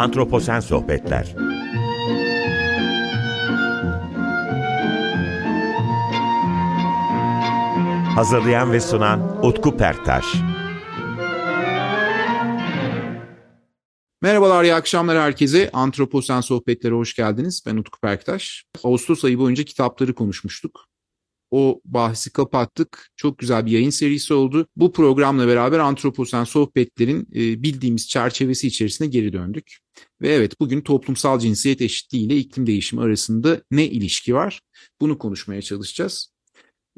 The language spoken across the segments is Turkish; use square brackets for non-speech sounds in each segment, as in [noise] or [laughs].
Antroposen Sohbetler Hazırlayan ve sunan Utku Perktaş Merhabalar, iyi akşamlar herkese. Antroposen Sohbetlere hoş geldiniz. Ben Utku Perktaş. Ağustos ayı boyunca kitapları konuşmuştuk. O bahsi kapattık. Çok güzel bir yayın serisi oldu. Bu programla beraber Antroposen Sohbetlerin e, bildiğimiz çerçevesi içerisine geri döndük. Ve evet bugün toplumsal cinsiyet eşitliği ile iklim değişimi arasında ne ilişki var? Bunu konuşmaya çalışacağız.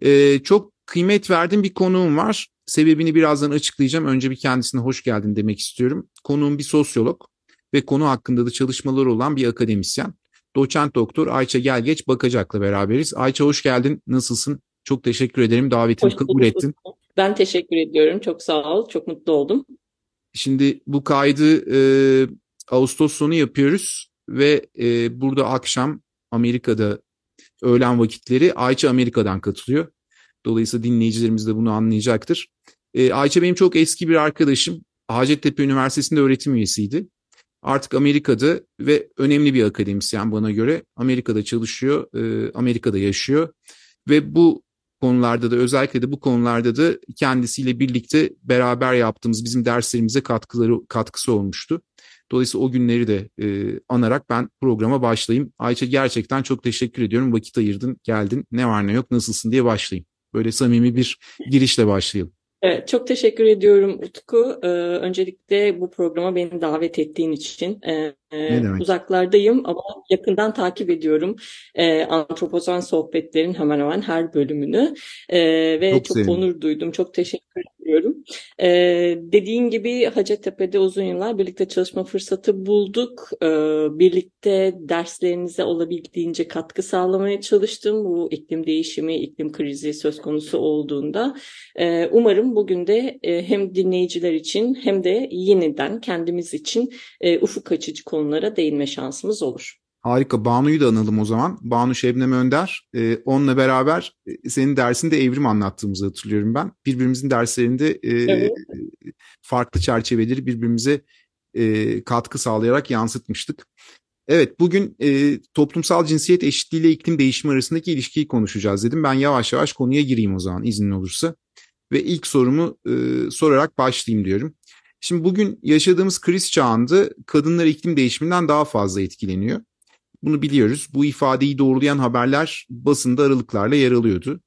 E, çok kıymet verdiğim bir konuğum var. Sebebini birazdan açıklayacağım. Önce bir kendisine hoş geldin demek istiyorum. Konuğum bir sosyolog ve konu hakkında da çalışmaları olan bir akademisyen. Doçent Doktor Ayça Gelgeç Bakacak'la beraberiz. Ayça hoş geldin. Nasılsın? Çok teşekkür ederim. Davetimi kabul ettin. Ben teşekkür ediyorum. Çok sağ ol. Çok mutlu oldum. Şimdi bu kaydı e, Ağustos sonu yapıyoruz ve e, burada akşam Amerika'da öğlen vakitleri Ayça Amerika'dan katılıyor. Dolayısıyla dinleyicilerimiz de bunu anlayacaktır. E, Ayça benim çok eski bir arkadaşım. Hacettepe Üniversitesi'nde öğretim üyesiydi. Artık Amerika'da ve önemli bir akademisyen bana göre. Amerika'da çalışıyor, e, Amerika'da yaşıyor. Ve bu konularda da özellikle de bu konularda da kendisiyle birlikte beraber yaptığımız bizim derslerimize katkıları katkısı olmuştu. Dolayısıyla o günleri de e, anarak ben programa başlayayım. Ayça gerçekten çok teşekkür ediyorum. Vakit ayırdın, geldin. Ne var ne yok, nasılsın diye başlayayım. Böyle samimi bir [laughs] girişle başlayalım. Evet, çok teşekkür ediyorum Utku. Ee, öncelikle bu programa beni davet ettiğin için. Ee, uzaklardayım ama yakından takip ediyorum ee, antropozen sohbetlerin hemen hemen her bölümünü. Ee, ve çok, çok onur duydum. Çok teşekkür ediyorum. Ee, dediğin gibi Hacettepe'de uzun yıllar birlikte çalışma fırsatı bulduk. Ee, birlikte derslerinize olabildiğince katkı sağlamaya çalıştım. Bu iklim değişimi, iklim krizi söz konusu olduğunda. Ee, umarım bugün de e, hem dinleyiciler için hem de yeniden kendimiz için e, ufuk açıcı konulara değinme şansımız olur. Harika. Banu'yu da analım o zaman. Banu Şebnem Önder. Ee, onunla beraber e, senin dersinde evrim anlattığımızı hatırlıyorum ben. Birbirimizin derslerinde e, evet. farklı çerçeveleri birbirimize e, katkı sağlayarak yansıtmıştık. Evet bugün e, toplumsal cinsiyet eşitliği ile iklim değişimi arasındaki ilişkiyi konuşacağız dedim. Ben yavaş yavaş konuya gireyim o zaman iznin olursa. Ve ilk sorumu e, sorarak başlayayım diyorum. Şimdi bugün yaşadığımız kriz çağında kadınlar iklim değişiminden daha fazla etkileniyor. Bunu biliyoruz. Bu ifadeyi doğrulayan haberler basında aralıklarla yer alıyordu.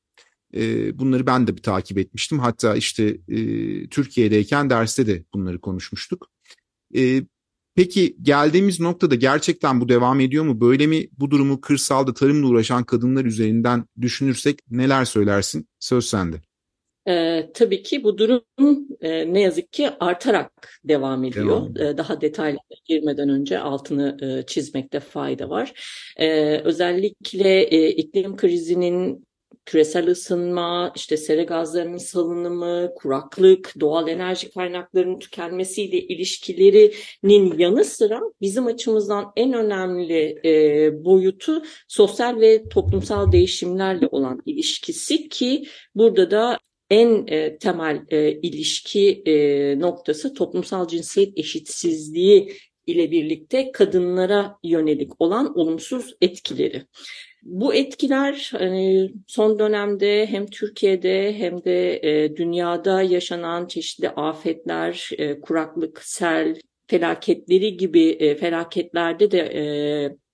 E, bunları ben de bir takip etmiştim. Hatta işte e, Türkiye'deyken derste de bunları konuşmuştuk. E, peki geldiğimiz noktada gerçekten bu devam ediyor mu? Böyle mi bu durumu kırsalda tarımla uğraşan kadınlar üzerinden düşünürsek neler söylersin? Söz sende. Ee, tabii ki bu durum e, ne yazık ki artarak devam ediyor. Devam. Ee, daha detaylı girmeden önce altını e, çizmekte fayda var. Ee, özellikle e, iklim krizinin küresel ısınma, işte sera gazlarının salınımı, kuraklık, doğal enerji kaynaklarının tükenmesiyle ilişkilerinin yanı sıra bizim açımızdan en önemli e, boyutu sosyal ve toplumsal değişimlerle olan ilişkisi ki burada da en e, temel e, ilişki e, noktası toplumsal cinsiyet eşitsizliği ile birlikte kadınlara yönelik olan olumsuz etkileri. Bu etkiler hani son dönemde hem Türkiye'de hem de e, dünyada yaşanan çeşitli afetler, e, kuraklık, sel felaketleri gibi e, felaketlerde de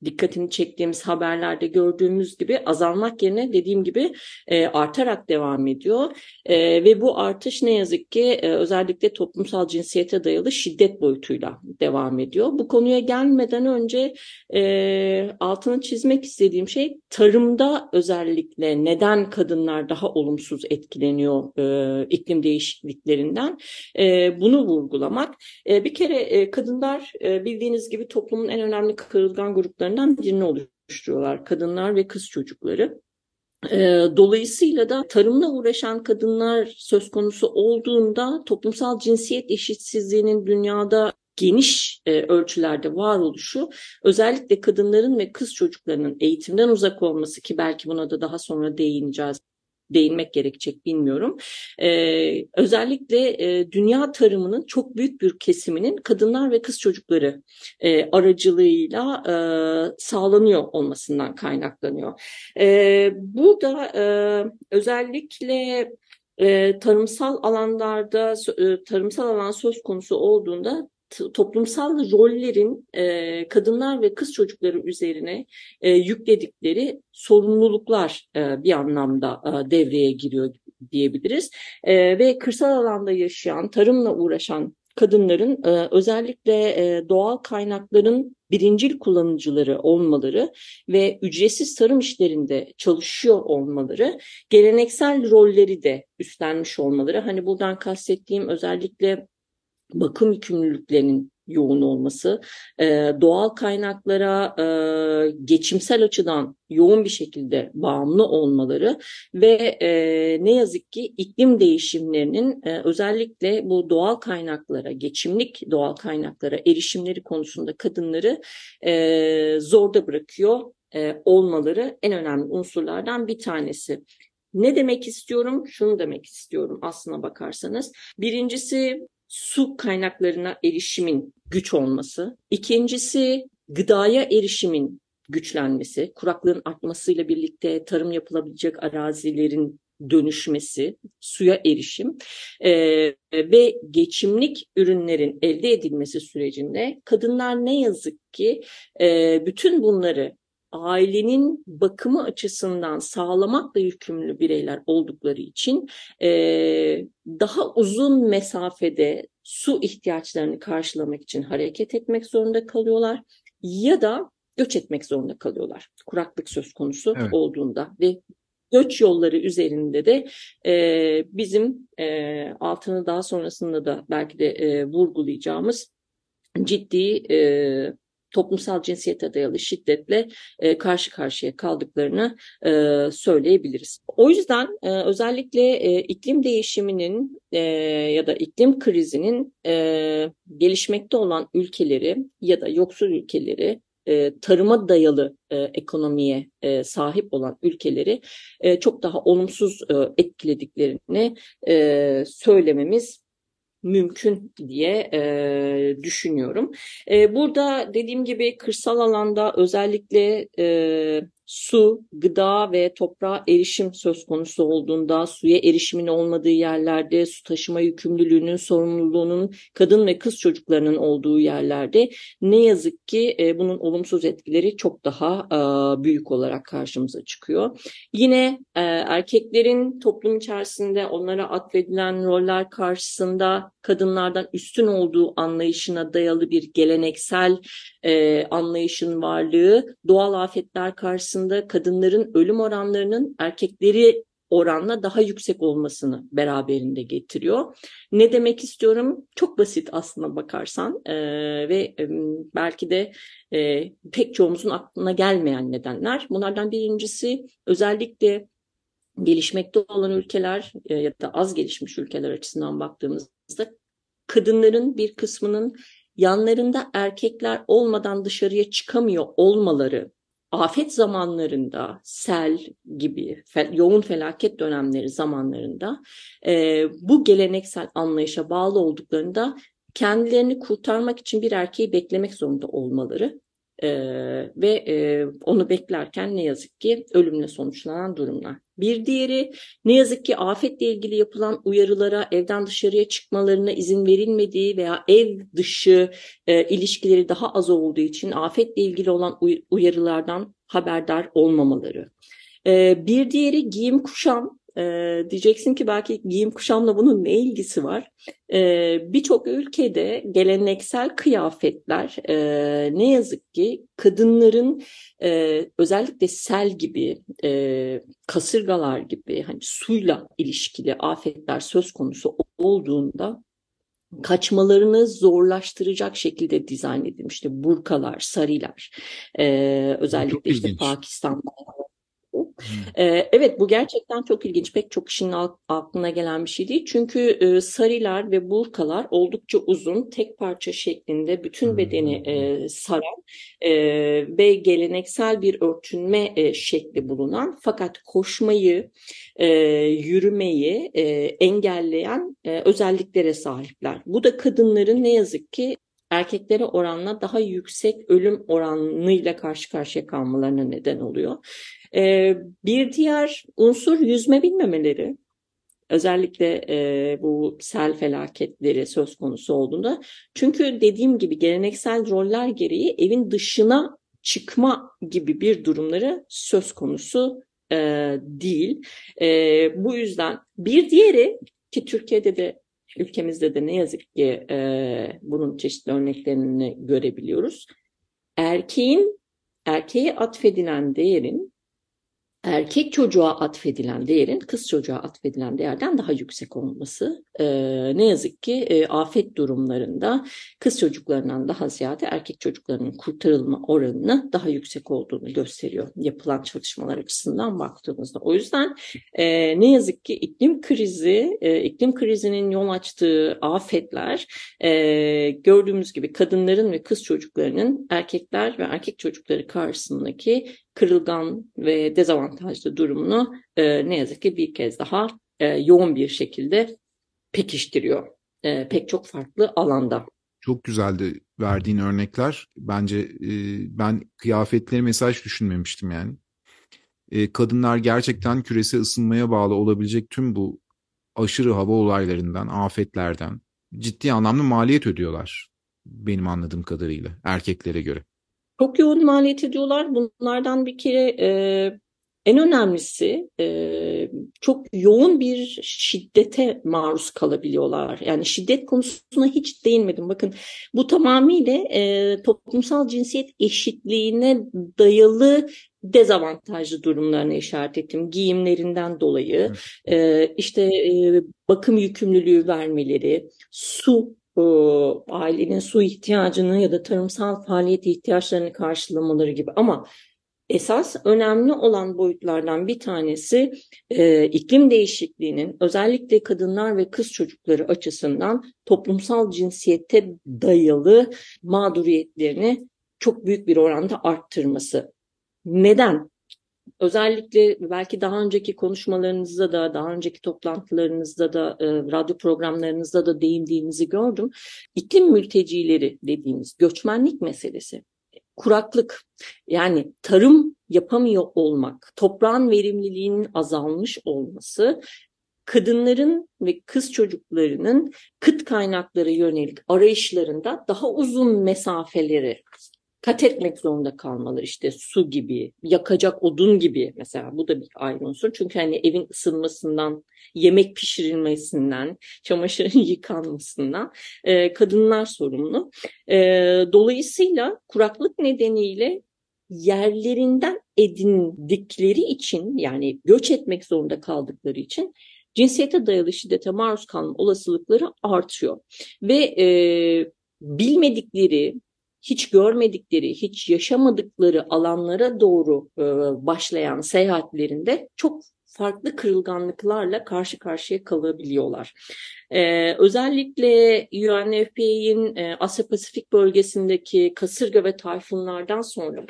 dikkatini çektiğimiz haberlerde gördüğümüz gibi azalmak yerine dediğim gibi e, artarak devam ediyor. E, ve bu artış ne yazık ki e, özellikle toplumsal cinsiyete dayalı şiddet boyutuyla devam ediyor. Bu konuya gelmeden önce e, altını çizmek istediğim şey tarımda özellikle neden kadınlar daha olumsuz etkileniyor e, iklim değişikliklerinden e, bunu vurgulamak. E, bir kere e, kadınlar e, bildiğiniz gibi toplumun en önemli kırılgan gruplarını gruplarından birini oluşturuyorlar. Kadınlar ve kız çocukları. Dolayısıyla da tarımla uğraşan kadınlar söz konusu olduğunda toplumsal cinsiyet eşitsizliğinin dünyada geniş ölçülerde varoluşu özellikle kadınların ve kız çocuklarının eğitimden uzak olması ki belki buna da daha sonra değineceğiz değinmek gerekecek bilmiyorum. E, özellikle e, dünya tarımının çok büyük bir kesiminin kadınlar ve kız çocukları e, aracılığıyla e, sağlanıyor olmasından kaynaklanıyor. E, burada e, özellikle e, tarımsal alanlarda e, tarımsal alan söz konusu olduğunda toplumsal rollerin e, kadınlar ve kız çocukları üzerine e, yükledikleri sorumluluklar e, bir anlamda e, devreye giriyor diyebiliriz. E, ve kırsal alanda yaşayan, tarımla uğraşan kadınların e, özellikle e, doğal kaynakların birincil kullanıcıları olmaları ve ücretsiz tarım işlerinde çalışıyor olmaları, geleneksel rolleri de üstlenmiş olmaları. Hani buradan kastettiğim özellikle bakım yükümlülüklerinin yoğun olması, e, doğal kaynaklara e, geçimsel açıdan yoğun bir şekilde bağımlı olmaları ve e, ne yazık ki iklim değişimlerinin özellikle bu doğal kaynaklara, geçimlik doğal kaynaklara erişimleri konusunda kadınları zorda bırakıyor olmaları en önemli unsurlardan bir tanesi. Ne demek istiyorum? Şunu demek istiyorum aslına bakarsanız. Birincisi su kaynaklarına erişimin güç olması. İkincisi gıdaya erişimin güçlenmesi, kuraklığın artmasıyla birlikte tarım yapılabilecek arazilerin dönüşmesi, suya erişim e, ve geçimlik ürünlerin elde edilmesi sürecinde kadınlar ne yazık ki e, bütün bunları ailenin bakımı açısından sağlamakla yükümlü bireyler oldukları için e, daha uzun mesafede su ihtiyaçlarını karşılamak için hareket etmek zorunda kalıyorlar ya da göç etmek zorunda kalıyorlar. Kuraklık söz konusu evet. olduğunda ve göç yolları üzerinde de e, bizim e, altını daha sonrasında da belki de e, vurgulayacağımız ciddi e, toplumsal cinsiyete dayalı şiddetle e, karşı karşıya kaldıklarını e, söyleyebiliriz. O yüzden e, özellikle e, iklim değişiminin e, ya da iklim krizinin e, gelişmekte olan ülkeleri ya da yoksul ülkeleri e, tarıma dayalı e, ekonomiye e, sahip olan ülkeleri e, çok daha olumsuz e, etkilediklerini e, söylememiz mümkün diye e, düşünüyorum. E, burada dediğim gibi kırsal alanda özellikle e, su, gıda ve toprağa erişim söz konusu olduğunda, suya erişimin olmadığı yerlerde, su taşıma yükümlülüğünün sorumluluğunun kadın ve kız çocuklarının olduğu yerlerde ne yazık ki e, bunun olumsuz etkileri çok daha e, büyük olarak karşımıza çıkıyor. Yine e, erkeklerin toplum içerisinde onlara atfedilen roller karşısında kadınlardan üstün olduğu anlayışına dayalı bir geleneksel e, anlayışın varlığı doğal afetler karşısında kadınların ölüm oranlarının erkekleri oranla daha yüksek olmasını beraberinde getiriyor. Ne demek istiyorum? Çok basit aslına bakarsan e, ve e, belki de e, pek çoğumuzun aklına gelmeyen nedenler. Bunlardan birincisi özellikle gelişmekte olan ülkeler e, ya da az gelişmiş ülkeler açısından baktığımızda kadınların bir kısmının yanlarında erkekler olmadan dışarıya çıkamıyor olmaları, afet zamanlarında, sel gibi fel, yoğun felaket dönemleri zamanlarında e, bu geleneksel anlayışa bağlı olduklarında kendilerini kurtarmak için bir erkeği beklemek zorunda olmaları e, ve e, onu beklerken ne yazık ki ölümle sonuçlanan durumlar. Bir diğeri ne yazık ki afetle ilgili yapılan uyarılara evden dışarıya çıkmalarına izin verilmediği veya ev dışı e, ilişkileri daha az olduğu için afetle ilgili olan uyarılardan haberdar olmamaları. E, bir diğeri giyim kuşam e, diyeceksin ki belki giyim kuşamla bunun ne ilgisi var? E, Birçok ülkede geleneksel kıyafetler e, ne yazık ki kadınların e, özellikle sel gibi, e, kasırgalar gibi hani suyla ilişkili afetler söz konusu olduğunda kaçmalarını zorlaştıracak şekilde dizayn edilmişti. Burkalar, sariler, e, özellikle işte Pakistan'da Ee, evet bu gerçekten çok ilginç. Pek çok kişinin aklına gelen bir şey değil. Çünkü e, sariler ve burkalar oldukça uzun, tek parça şeklinde bütün bedeni e, saran e, ve geleneksel bir örtünme e, şekli bulunan fakat koşmayı, e, yürümeyi e, engelleyen e, özelliklere sahipler. Bu da kadınların ne yazık ki erkeklere oranla daha yüksek ölüm oranıyla karşı karşıya kalmalarına neden oluyor. Ee, bir diğer unsur yüzme bilmemeleri. Özellikle e, bu sel felaketleri söz konusu olduğunda. Çünkü dediğim gibi geleneksel roller gereği evin dışına çıkma gibi bir durumları söz konusu e, değil. E, bu yüzden bir diğeri ki Türkiye'de de ülkemizde de ne yazık ki e, bunun çeşitli örneklerini görebiliyoruz. Erkeğin erkeğe atfedilen değerin erkek çocuğa atfedilen değerin kız çocuğa atfedilen değerden daha yüksek olması e, ne yazık ki e, afet durumlarında kız çocuklarından daha ziyade erkek çocuklarının kurtarılma oranını daha yüksek olduğunu gösteriyor yapılan çalışmalar açısından baktığımızda. O yüzden e, ne yazık ki iklim krizi, e, iklim krizinin yol açtığı afetler e, gördüğümüz gibi kadınların ve kız çocuklarının erkekler ve erkek çocukları karşısındaki kırılgan ve dezavantajlı durumunu e, ne yazık ki bir kez daha e, yoğun bir şekilde pekiştiriyor e, pek çok farklı alanda. Çok güzeldi verdiğin örnekler. Bence e, ben kıyafetleri mesaj düşünmemiştim yani. E, kadınlar gerçekten küresel ısınmaya bağlı olabilecek tüm bu aşırı hava olaylarından, afetlerden ciddi anlamda maliyet ödüyorlar. Benim anladığım kadarıyla erkeklere göre. Çok yoğun maliyet ediyorlar. Bunlardan bir kere e, en önemlisi e, çok yoğun bir şiddete maruz kalabiliyorlar. Yani şiddet konusuna hiç değinmedim. Bakın bu tamamıyla e, toplumsal cinsiyet eşitliğine dayalı dezavantajlı durumlarına işaret ettim. Giyimlerinden dolayı, e, işte e, bakım yükümlülüğü vermeleri, su ailenin su ihtiyacını ya da tarımsal faaliyet ihtiyaçlarını karşılamaları gibi ama esas önemli olan boyutlardan bir tanesi e, iklim değişikliğinin özellikle kadınlar ve kız çocukları açısından toplumsal cinsiyete dayalı mağduriyetlerini çok büyük bir oranda arttırması. Neden? Özellikle belki daha önceki konuşmalarınızda da, daha önceki toplantılarınızda da, e, radyo programlarınızda da değindiğinizi gördüm. İklim mültecileri dediğimiz göçmenlik meselesi, kuraklık, yani tarım yapamıyor olmak, toprağın verimliliğinin azalmış olması kadınların ve kız çocuklarının kıt kaynaklara yönelik arayışlarında daha uzun mesafeleri kat etmek zorunda kalmaları işte su gibi, yakacak odun gibi mesela bu da bir ayrı unsur. Çünkü hani evin ısınmasından, yemek pişirilmesinden, çamaşırın [laughs] yıkanmasından e, kadınlar sorumlu. E, dolayısıyla kuraklık nedeniyle yerlerinden edindikleri için yani göç etmek zorunda kaldıkları için cinsiyete dayalı şiddete maruz kalma olasılıkları artıyor. Ve e, bilmedikleri, hiç görmedikleri, hiç yaşamadıkları alanlara doğru e, başlayan seyahatlerinde çok farklı kırılganlıklarla karşı karşıya kalabiliyorlar. Ee, özellikle UNFPA'nın e, Asya Pasifik bölgesindeki kasırga ve tayfunlardan sonra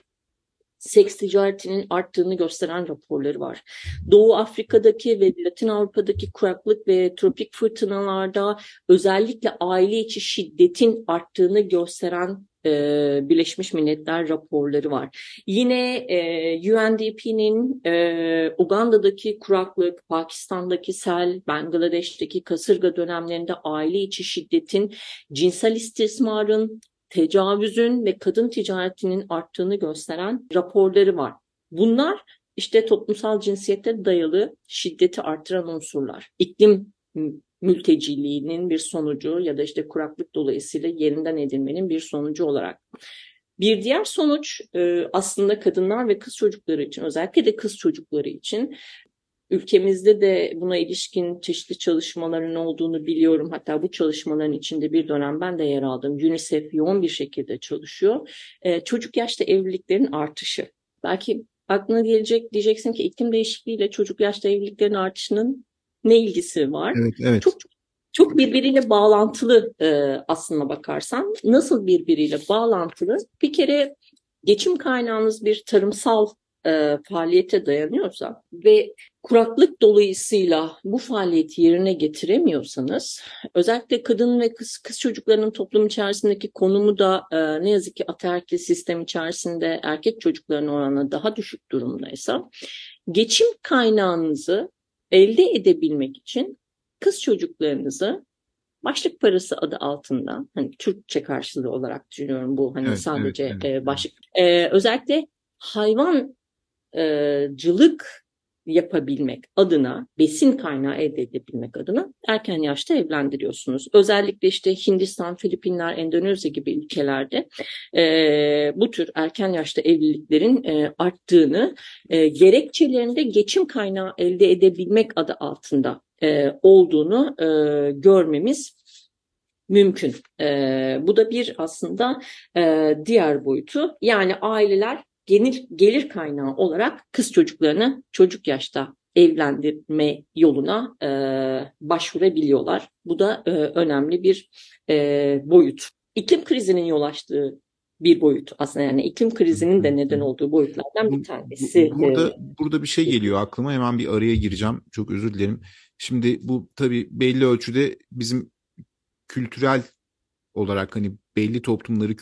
seks ticaretinin arttığını gösteren raporları var. Doğu Afrika'daki ve Latin Avrupa'daki kuraklık ve tropik fırtınalarda özellikle aile içi şiddetin arttığını gösteren e, Birleşmiş Milletler raporları var. Yine e, UNDP'nin e, Uganda'daki kuraklık, Pakistan'daki sel, Bangladeş'teki kasırga dönemlerinde aile içi şiddetin, cinsel istismarın, tecavüzün ve kadın ticaretinin arttığını gösteren raporları var. Bunlar işte toplumsal cinsiyete dayalı şiddeti artıran unsurlar. İklim mülteciliğinin bir sonucu ya da işte kuraklık dolayısıyla yerinden edilmenin bir sonucu olarak. Bir diğer sonuç e, aslında kadınlar ve kız çocukları için özellikle de kız çocukları için ülkemizde de buna ilişkin çeşitli çalışmaların olduğunu biliyorum. Hatta bu çalışmaların içinde bir dönem ben de yer aldım. UNICEF yoğun bir şekilde çalışıyor. E, çocuk yaşta evliliklerin artışı. Belki aklına gelecek diyeceksin ki iklim değişikliğiyle çocuk yaşta evliliklerin artışının ne ilgisi var? Evet, evet. Çok çok birbiriyle bağlantılı e, aslına bakarsan. Nasıl birbiriyle bağlantılı? Bir kere geçim kaynağınız bir tarımsal e, faaliyete dayanıyorsa ve kuraklık dolayısıyla bu faaliyeti yerine getiremiyorsanız özellikle kadın ve kız kız çocuklarının toplum içerisindeki konumu da e, ne yazık ki ataerkil sistem içerisinde erkek çocukların oranı daha düşük durumdaysa geçim kaynağınızı elde edebilmek için kız çocuklarınızı başlık parası adı altında hani Türkçe karşılığı olarak düşünüyorum bu hani evet, sadece evet, evet. E, başlık e, özellikle hayvancılık yapabilmek adına, besin kaynağı elde edebilmek adına erken yaşta evlendiriyorsunuz. Özellikle işte Hindistan, Filipinler, Endonezya gibi ülkelerde e, bu tür erken yaşta evliliklerin e, arttığını, e, gerekçelerinde geçim kaynağı elde edebilmek adı altında e, olduğunu e, görmemiz mümkün. E, bu da bir aslında e, diğer boyutu. Yani aileler gelir, gelir kaynağı olarak kız çocuklarını çocuk yaşta evlendirme yoluna e, başvurabiliyorlar. Bu da e, önemli bir e, boyut. İklim krizinin yol açtığı bir boyut aslında yani iklim krizinin de neden olduğu boyutlardan bir tanesi. Burada burada bir şey geliyor aklıma hemen bir araya gireceğim. Çok özür dilerim. Şimdi bu tabii belli ölçüde bizim kültürel olarak hani belli toplumları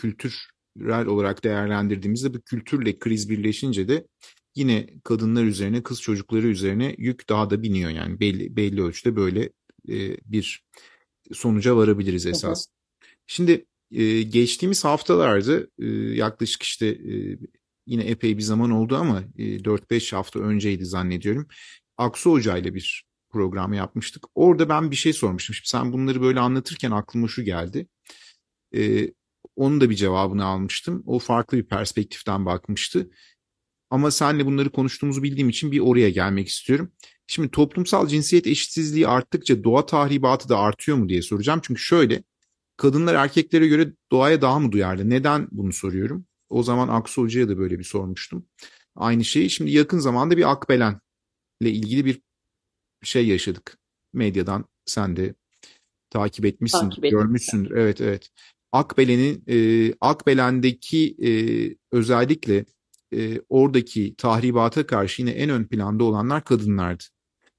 kültürel olarak değerlendirdiğimizde bu kültürle kriz birleşince de yine kadınlar üzerine, kız çocukları üzerine yük daha da biniyor. Yani belli belli ölçüde böyle e, bir sonuca varabiliriz esas. Hı hı. Şimdi e, geçtiğimiz haftalarda e, yaklaşık işte e, yine epey bir zaman oldu ama e, 4-5 hafta önceydi zannediyorum. Aksu Hoca ile bir program yapmıştık. Orada ben bir şey sormuştum. Şimdi sen bunları böyle anlatırken aklıma şu geldi. Ee, onun da bir cevabını almıştım. O farklı bir perspektiften bakmıştı. Ama senle bunları konuştuğumuzu bildiğim için bir oraya gelmek istiyorum. Şimdi toplumsal cinsiyet eşitsizliği arttıkça doğa tahribatı da artıyor mu diye soracağım. Çünkü şöyle kadınlar erkeklere göre doğaya daha mı duyarlı? Neden bunu soruyorum? O zaman Aksu Hoca'ya da böyle bir sormuştum. Aynı şeyi şimdi yakın zamanda bir Akbelen ile ilgili bir şey yaşadık medyadan sen de takip etmişsin, takip görmüşsündür. Evet evet. Akbelen'in e, Akbelen'deki e, özellikle e, oradaki tahribata karşı yine en ön planda olanlar kadınlardı.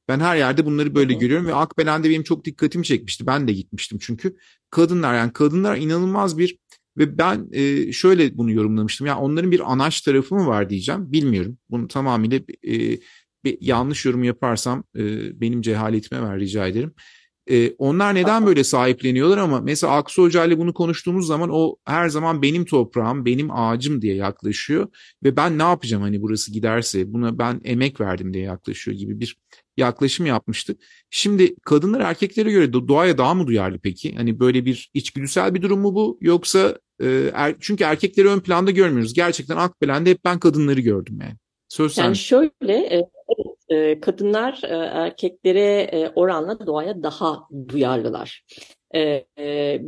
Ben her yerde bunları böyle evet. görüyorum ve Akbelen'de benim çok dikkatimi çekmişti. Ben de gitmiştim çünkü kadınlar yani kadınlar inanılmaz bir ve ben e, şöyle bunu yorumlamıştım. Ya yani onların bir anaç tarafı mı var diyeceğim. Bilmiyorum. Bunu tamamıyla e, bir yanlış yorum yaparsam e, benim cehaletime ver rica ederim. E, onlar neden böyle sahipleniyorlar ama mesela Aksu Hoca ile bunu konuştuğumuz zaman o her zaman benim toprağım, benim ağacım diye yaklaşıyor ve ben ne yapacağım hani burası giderse buna ben emek verdim diye yaklaşıyor gibi bir yaklaşım yapmıştık. Şimdi kadınlar erkeklere göre doğaya daha mı duyarlı peki? Hani böyle bir içgüdüsel bir durum mu bu yoksa e, er, çünkü erkekleri ön planda görmüyoruz. Gerçekten Akbelen'de hep ben kadınları gördüm yani. Söz yani sen. şöyle e, e, kadınlar e, erkeklere oranla doğaya daha duyarlılar.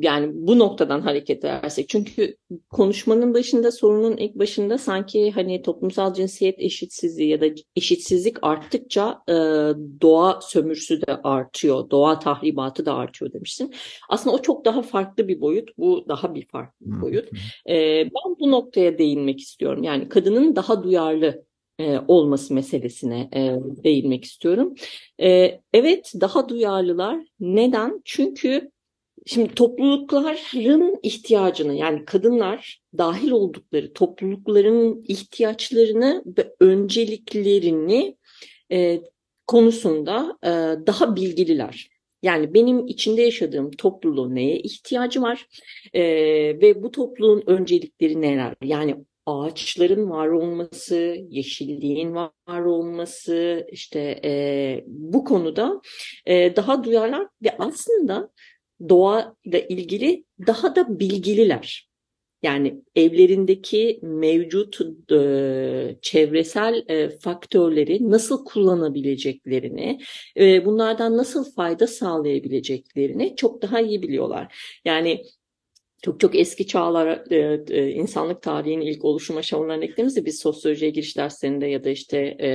Yani bu noktadan hareket edersek çünkü konuşmanın başında sorunun ilk başında sanki hani toplumsal cinsiyet eşitsizliği ya da eşitsizlik arttıkça doğa sömürsü de artıyor, doğa tahribatı da artıyor demişsin. Aslında o çok daha farklı bir boyut, bu daha bir farklı bir boyut. Ben bu noktaya değinmek istiyorum. Yani kadının daha duyarlı e, olması meselesine e, değinmek istiyorum. E, evet daha duyarlılar. Neden? Çünkü şimdi toplulukların ihtiyacını yani kadınlar dahil oldukları toplulukların ihtiyaçlarını ve önceliklerini konusunda daha bilgililer. Yani benim içinde yaşadığım topluluğun neye ihtiyacı var e, ve bu topluluğun öncelikleri neler? Yani ağaçların var olması, yeşilliğin var olması, işte e, bu konuda e, daha duyarlar ve aslında doğayla ilgili daha da bilgililer. Yani evlerindeki mevcut e, çevresel e, faktörleri nasıl kullanabileceklerini, e, bunlardan nasıl fayda sağlayabileceklerini çok daha iyi biliyorlar. Yani çok çok eski çağlar e, e, insanlık tarihinin ilk oluşum aşamalarına ektiğimizde biz sosyolojiye giriş derslerinde ya da işte e,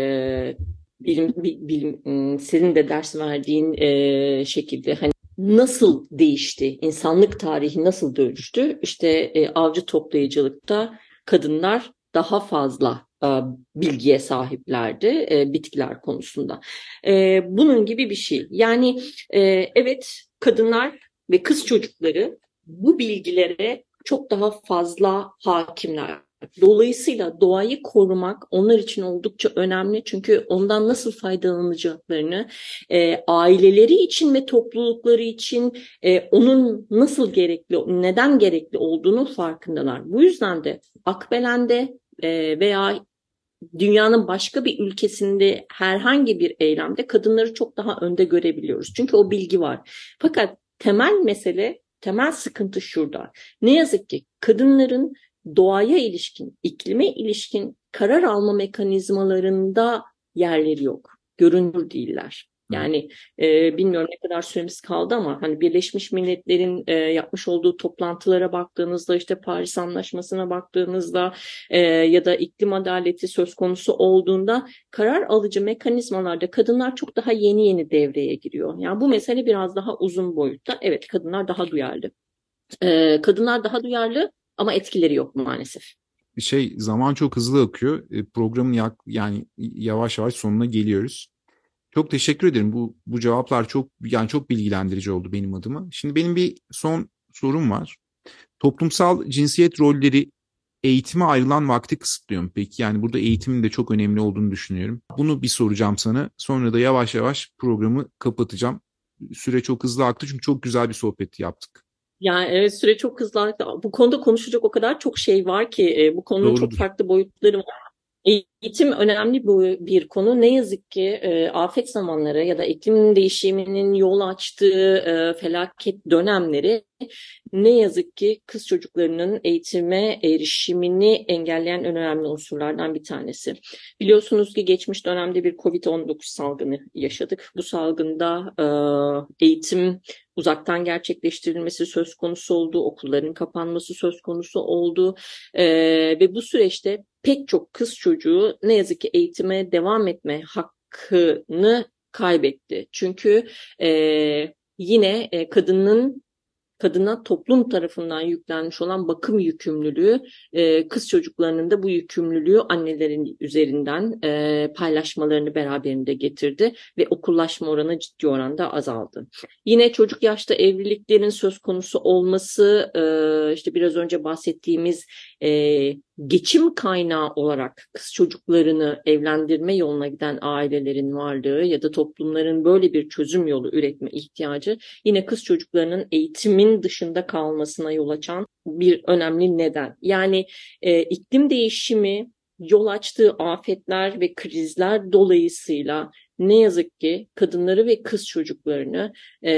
bilim, bilim senin de ders verdiğin e, şekilde hani nasıl değişti, insanlık tarihi nasıl dönüştü? İşte e, avcı toplayıcılıkta kadınlar daha fazla e, bilgiye sahiplerdi e, bitkiler konusunda. E, bunun gibi bir şey. Yani e, evet kadınlar ve kız çocukları bu bilgilere çok daha fazla hakimler. Dolayısıyla doğayı korumak onlar için oldukça önemli çünkü ondan nasıl faydalanacaklarını e, aileleri için ve toplulukları için e, onun nasıl gerekli, neden gerekli olduğunu farkındalar. Bu yüzden de Akbelen'de e, veya dünyanın başka bir ülkesinde herhangi bir eylemde kadınları çok daha önde görebiliyoruz. Çünkü o bilgi var. Fakat temel mesele, temel sıkıntı şurada. Ne yazık ki kadınların doğaya ilişkin, iklime ilişkin karar alma mekanizmalarında yerleri yok. Görünür değiller. Yani e, bilmiyorum ne kadar süremiz kaldı ama hani Birleşmiş Milletler'in e, yapmış olduğu toplantılara baktığınızda işte Paris Anlaşması'na baktığınızda e, ya da iklim adaleti söz konusu olduğunda karar alıcı mekanizmalarda kadınlar çok daha yeni yeni devreye giriyor. Yani bu mesele biraz daha uzun boyutta. Evet kadınlar daha duyarlı. E, kadınlar daha duyarlı ama etkileri yok maalesef. Şey zaman çok hızlı akıyor. E, programın yak, yani yavaş yavaş sonuna geliyoruz. Çok teşekkür ederim. Bu bu cevaplar çok yani çok bilgilendirici oldu benim adıma. Şimdi benim bir son sorum var. Toplumsal cinsiyet rolleri eğitime ayrılan vakti kısıtlıyor mu peki? Yani burada eğitimin de çok önemli olduğunu düşünüyorum. Bunu bir soracağım sana. Sonra da yavaş yavaş programı kapatacağım. Süre çok hızlı aktı çünkü çok güzel bir sohbet yaptık. Yani evet süre çok hızlı aktı. Bu konuda konuşacak o kadar çok şey var ki e, bu konunun Doğrudur. çok farklı boyutları var. Eğitim önemli bir konu. Ne yazık ki e, afet zamanları ya da iklim değişiminin yol açtığı e, felaket dönemleri ne yazık ki kız çocuklarının eğitime erişimini engelleyen önemli unsurlardan bir tanesi. Biliyorsunuz ki geçmiş dönemde bir COVID-19 salgını yaşadık. Bu salgında e, eğitim uzaktan gerçekleştirilmesi söz konusu oldu, okulların kapanması söz konusu oldu e, ve bu süreçte pek çok kız çocuğu ne yazık ki eğitime devam etme hakkını kaybetti. Çünkü e, yine e, kadının kadına toplum tarafından yüklenmiş olan bakım yükümlülüğü e, kız çocuklarının da bu yükümlülüğü annelerin üzerinden e, paylaşmalarını beraberinde getirdi ve okullaşma oranı ciddi oranda azaldı. Yine çocuk yaşta evliliklerin söz konusu olması e, işte biraz önce bahsettiğimiz e, geçim kaynağı olarak kız çocuklarını evlendirme yoluna giden ailelerin varlığı ya da toplumların böyle bir çözüm yolu üretme ihtiyacı yine kız çocuklarının eğitimin dışında kalmasına yol açan bir önemli neden. Yani e, iklim değişimi yol açtığı afetler ve krizler dolayısıyla ne yazık ki kadınları ve kız çocuklarını e,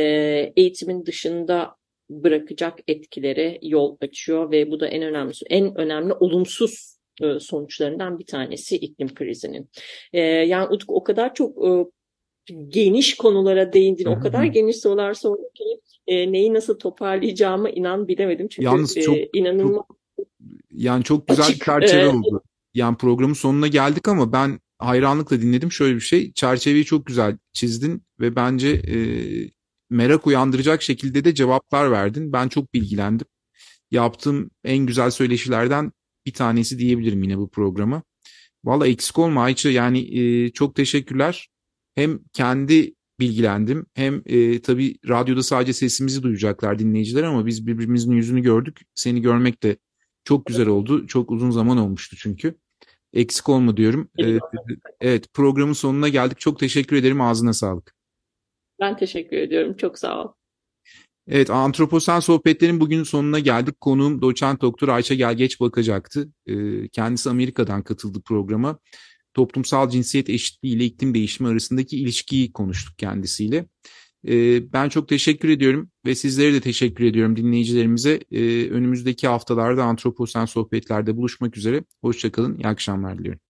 eğitimin dışında bırakacak etkilere yol açıyor ve bu da en önemli en önemli olumsuz e, sonuçlarından bir tanesi iklim krizinin. E, yani Utku o kadar çok e, geniş konulara değindin, o kadar geniş sorular sordun ki neyi nasıl toparlayacağımı inan bilemedim. Çünkü Yalnız çok, inanılmaz çok, yani çok güzel açık, bir çerçeve oldu. Yani programın sonuna geldik ama ben hayranlıkla dinledim. Şöyle bir şey, çerçeveyi çok güzel çizdin ve bence e, merak uyandıracak şekilde de cevaplar verdin. Ben çok bilgilendim. Yaptığım en güzel söyleşilerden bir tanesi diyebilirim yine bu programa. Valla eksik olma Ayça yani e, çok teşekkürler. Hem kendi bilgilendim hem e, tabii radyoda sadece sesimizi duyacaklar dinleyiciler ama biz birbirimizin yüzünü gördük. Seni görmek de çok güzel oldu. Çok uzun zaman olmuştu çünkü. Eksik olma diyorum. Evet, evet programın sonuna geldik. Çok teşekkür ederim. Ağzına sağlık. Ben teşekkür ediyorum. Çok sağ ol. Evet, Antroposen Sohbetlerin bugün sonuna geldik. Konuğum doçent doktor Ayşe Gelgeç bakacaktı. Ee, kendisi Amerika'dan katıldı programa. Toplumsal cinsiyet eşitliği ile iklim değişimi arasındaki ilişkiyi konuştuk kendisiyle. Ee, ben çok teşekkür ediyorum ve sizlere de teşekkür ediyorum dinleyicilerimize. Ee, önümüzdeki haftalarda Antroposen Sohbetler'de buluşmak üzere. Hoşçakalın, iyi akşamlar diliyorum.